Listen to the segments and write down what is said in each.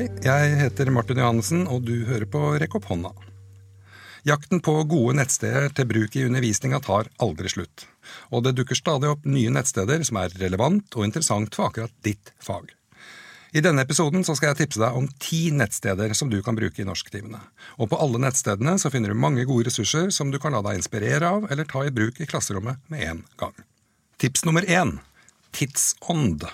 Hei, jeg heter Martin Johannessen, og du hører på Rekk opp hånda. Jakten på gode nettsteder til bruk i undervisninga tar aldri slutt, og det dukker stadig opp nye nettsteder som er relevant og interessant for akkurat ditt fag. I denne episoden skal jeg tipse deg om ti nettsteder som du kan bruke i norsktimene. Og på alle nettstedene så finner du mange gode ressurser som du kan la deg inspirere av eller ta i bruk i klasserommet med en gang. Tips nummer én tidsånd.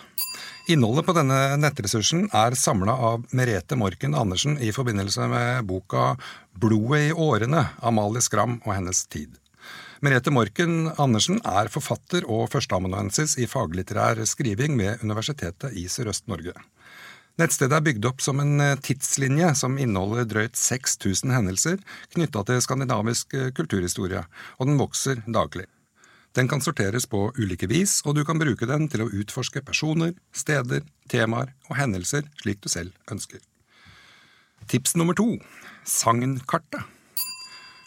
Innholdet på denne nettressursen er samla av Merete Morken Andersen i forbindelse med boka Blodet i årene Amalie Skram og hennes tid. Merete Morken Andersen er forfatter og førsteamanuensis i faglitterær skriving ved Universitetet i Sørøst-Norge. Nettstedet er bygd opp som en eh, tidslinje som inneholder drøyt 6000 hendelser knytta til skandinavisk eh, kulturhistorie, og den vokser daglig. Den kan sorteres på ulike vis, og du kan bruke den til å utforske personer, steder, temaer og hendelser slik du selv ønsker. Tips nummer to Sagnkartet.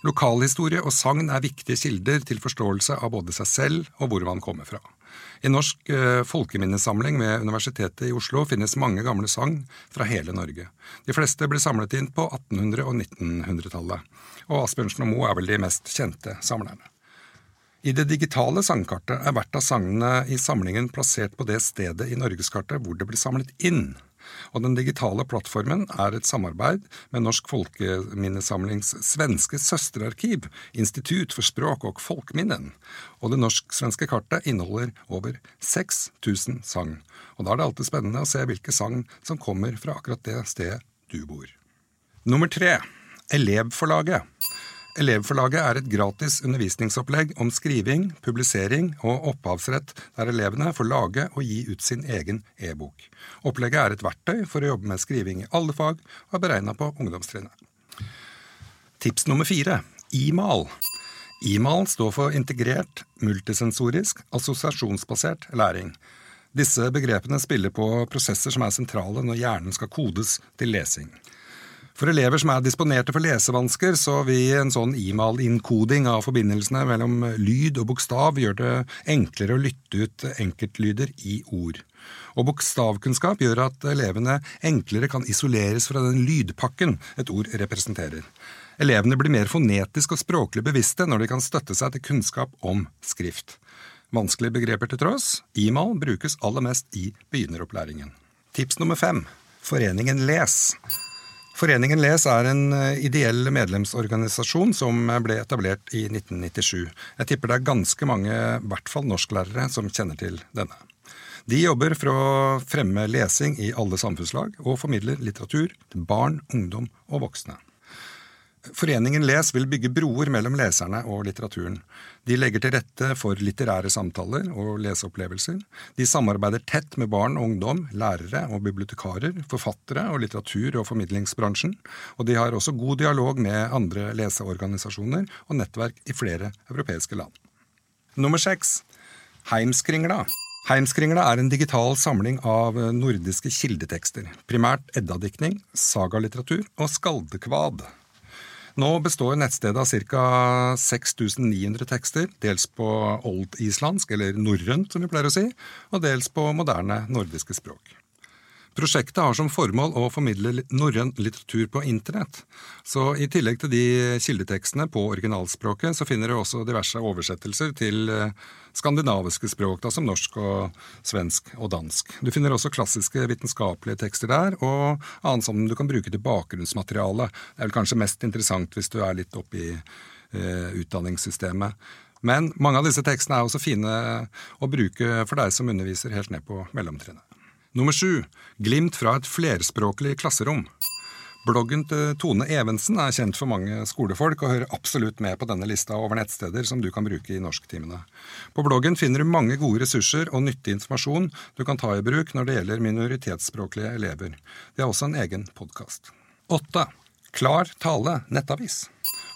Lokalhistorie og sagn er viktige kilder til forståelse av både seg selv og hvor man kommer fra. I Norsk eh, folkeminnesamling ved Universitetet i Oslo finnes mange gamle sagn fra hele Norge. De fleste ble samlet inn på 1800- og 1900-tallet, og Asbjørnsen og Moe er vel de mest kjente samlerne. I det digitale sangkartet er hvert av sangene i samlingen plassert på det stedet i norgeskartet hvor det ble samlet inn og den digitale plattformen er et samarbeid med Norsk Folkeminnesamlings svenske søsterarkiv, Institutt for språk og folkminnen, og det norsk-svenske kartet inneholder over 6000 sang. og da er det alltid spennende å se hvilke sang som kommer fra akkurat det stedet du bor. Nummer tre Elevforlaget. Elevforlaget er et gratis undervisningsopplegg om skriving, publisering og opphavsrett, der elevene får lage og gi ut sin egen e-bok. Opplegget er et verktøy for å jobbe med skriving i alle fag, og er beregna på ungdomstrinnet. Tips nummer fire IMAL. IMAL står for integrert, multisensorisk, assosiasjonsbasert læring. Disse begrepene spiller på prosesser som er sentrale når hjernen skal kodes til lesing. For elever som er disponerte for lesevansker, så vil en sånn IMAL-innkoding av forbindelsene mellom lyd og bokstav gjøre det enklere å lytte ut enkeltlyder i ord. Og bokstavkunnskap gjør at elevene enklere kan isoleres fra den lydpakken et ord representerer. Elevene blir mer fonetisk og språklig bevisste når de kan støtte seg til kunnskap om skrift. Vanskelige begreper til tross, IMAL brukes aller mest i begynneropplæringen. Tips nummer fem Foreningen Les. Foreningen Les er en eh, ideell medlemsorganisasjon som ble etablert i 1997. Jeg tipper det er ganske mange, i hvert fall norsklærere, som kjenner til denne. De jobber for å fremme lesing i alle samfunnslag, og formidler litteratur til barn, ungdom og voksne. Foreningen Les vil bygge broer mellom leserne og litteraturen. De legger til rette for litterære samtaler og leseopplevelser. De samarbeider tett med barn og ungdom, lærere og bibliotekarer, forfattere og litteratur- og formidlingsbransjen. Og de har også god dialog med andre leseorganisasjoner og nettverk i flere europeiske land. Nummer seks Heimskringla. Heimskringla er en digital samling av nordiske kildetekster, primært eddadiktning, sagalitteratur og skaldekvad. Nå består nettstedet av ca. 6900 tekster, dels på oldislandsk, eller norrønt som vi pleier å si, og dels på moderne nordiske språk. Prosjektet har som formål å formidle norrøn litteratur på internett. Så i tillegg til de kildetekstene på originalspråket, så finner du også diverse oversettelser til eh, skandinaviske språk, da, som norsk og svensk og dansk. Du finner også klassiske vitenskapelige tekster der, og annet som du kan bruke til bakgrunnsmateriale. Det er vel kanskje mest interessant hvis du er litt oppe i eh, utdanningssystemet. Men mange av disse tekstene er også fine å bruke for deg som underviser helt ned på mellomtrinnet. Nummer sju Glimt fra et flerspråklig klasserom. Bloggen til Tone Evensen er kjent for mange skolefolk og hører absolutt med på denne lista over nettsteder som du kan bruke i norsktimene. På bloggen finner du mange gode ressurser og nyttig informasjon du kan ta i bruk når det gjelder minoritetsspråklige elever. De har også en egen podkast. Åtte. Klar tale nettavis.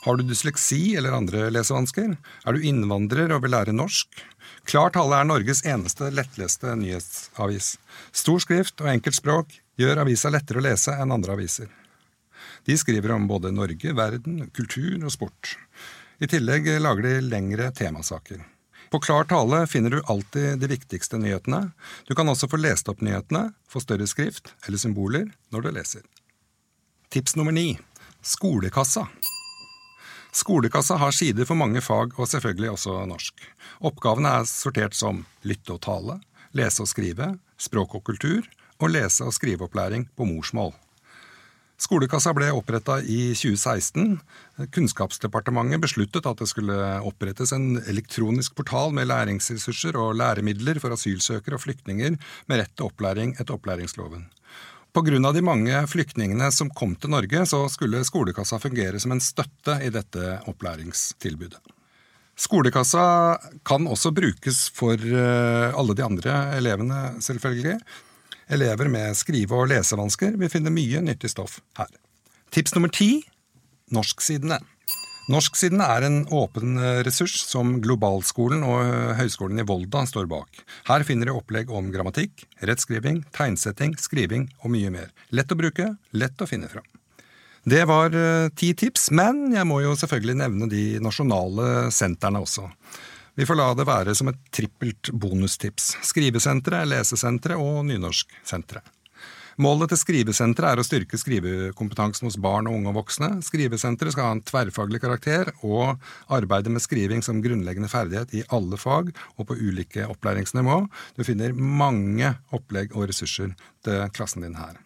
Har du dysleksi eller andre lesevansker? Er du innvandrer og vil lære norsk? Klar tale er Norges eneste lettleste nyhetsavis. Stor skrift og enkelt språk gjør avisa lettere å lese enn andre aviser. De skriver om både Norge, verden, kultur og sport. I tillegg lager de lengre temasaker. På Klar tale finner du alltid de viktigste nyhetene. Du kan også få lest opp nyhetene, få større skrift eller symboler når du leser. Tips nummer ni skolekassa. Skolekassa har sider for mange fag, og selvfølgelig også norsk. Oppgavene er sortert som lytte og tale, lese og skrive, språk og kultur og lese- og skriveopplæring på morsmål. Skolekassa ble oppretta i 2016. Kunnskapsdepartementet besluttet at det skulle opprettes en elektronisk portal med læringsressurser og læremidler for asylsøkere og flyktninger med rett til opplæring etter opplæringsloven. Pga. de mange flyktningene som kom til Norge, så skulle Skolekassa fungere som en støtte i dette opplæringstilbudet. Skolekassa kan også brukes for eh, alle de andre elevene, selvfølgelig. Elever med skrive- og lesevansker vil finne mye nyttig stoff her. Tips nummer ti norsksidene. Norsksidene er en åpen eh, ressurs som Globalskolen og eh, Høgskolen i Volda står bak. Her finner du opplegg om grammatikk, rettskriving, tegnsetting, skriving og mye mer. Lett å bruke, lett å finne fram. Det var eh, ti tips, men jeg må jo selvfølgelig nevne de nasjonale sentrene også. Vi får la det være som et trippelt bonustips. Skrivesenteret, Lesesenteret og Nynorsksenteret. Målet til Skrivesenteret er å styrke skrivekompetansen hos barn og unge og voksne. Skrivesenteret skal ha en tverrfaglig karakter og arbeide med skriving som grunnleggende ferdighet i alle fag og på ulike opplæringsnivå. Du finner mange opplegg og ressurser til klassen din her.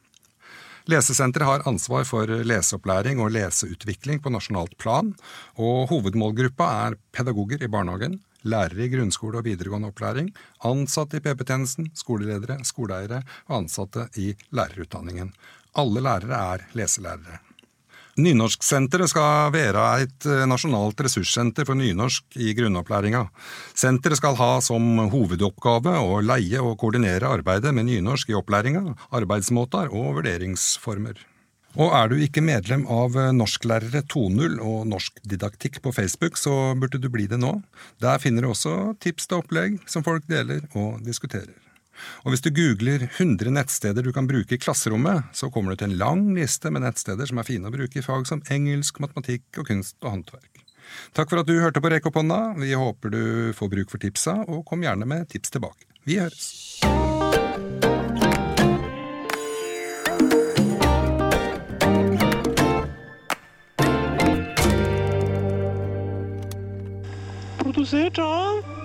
Lesesenteret har ansvar for leseopplæring og leseutvikling på nasjonalt plan, og hovedmålgruppa er pedagoger i barnehagen, lærere i grunnskole og videregående opplæring, ansatte i PP-tjenesten, skoleledere, skoleeiere og ansatte i lærerutdanningen. Alle lærere er leselærere. Nynorsksenteret skal være et eh, nasjonalt ressurssenter for nynorsk i grunnopplæringa. Senteret skal ha som hovedoppgave å leie og koordinere arbeidet med nynorsk i opplæringa, arbeidsmåter og vurderingsformer. Og er du ikke medlem av Norsklærere 2.0 og Norsk didaktikk på Facebook, så burde du bli det nå. Der finner du også tips til opplegg som folk deler og diskuterer. Og hvis du googler 100 nettsteder du kan bruke i klasserommet, så kommer du til en lang liste med nettsteder som er fine å bruke i fag som engelsk, matematikk og kunst og håndverk. Takk for at du hørte på Rekk. Vi håper du får bruk for tipsa, og kom gjerne med tips tilbake. Vi høres! Produsert av